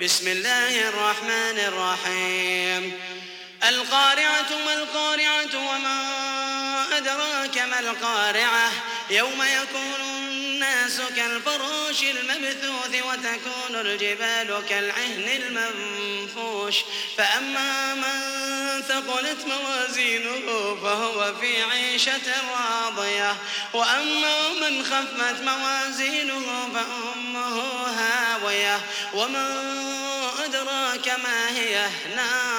بسم الله الرحمن الرحيم. القارعة ما القارعة وما أدراك ما القارعة؟ يوم يكون الناس كالفراش المبثوث وتكون الجبال كالعهن المنفوش. فأما من ثقلت موازينه فهو في عيشة راضية. وأما من خفت موازينه فأمه وما أدراك ما هي نار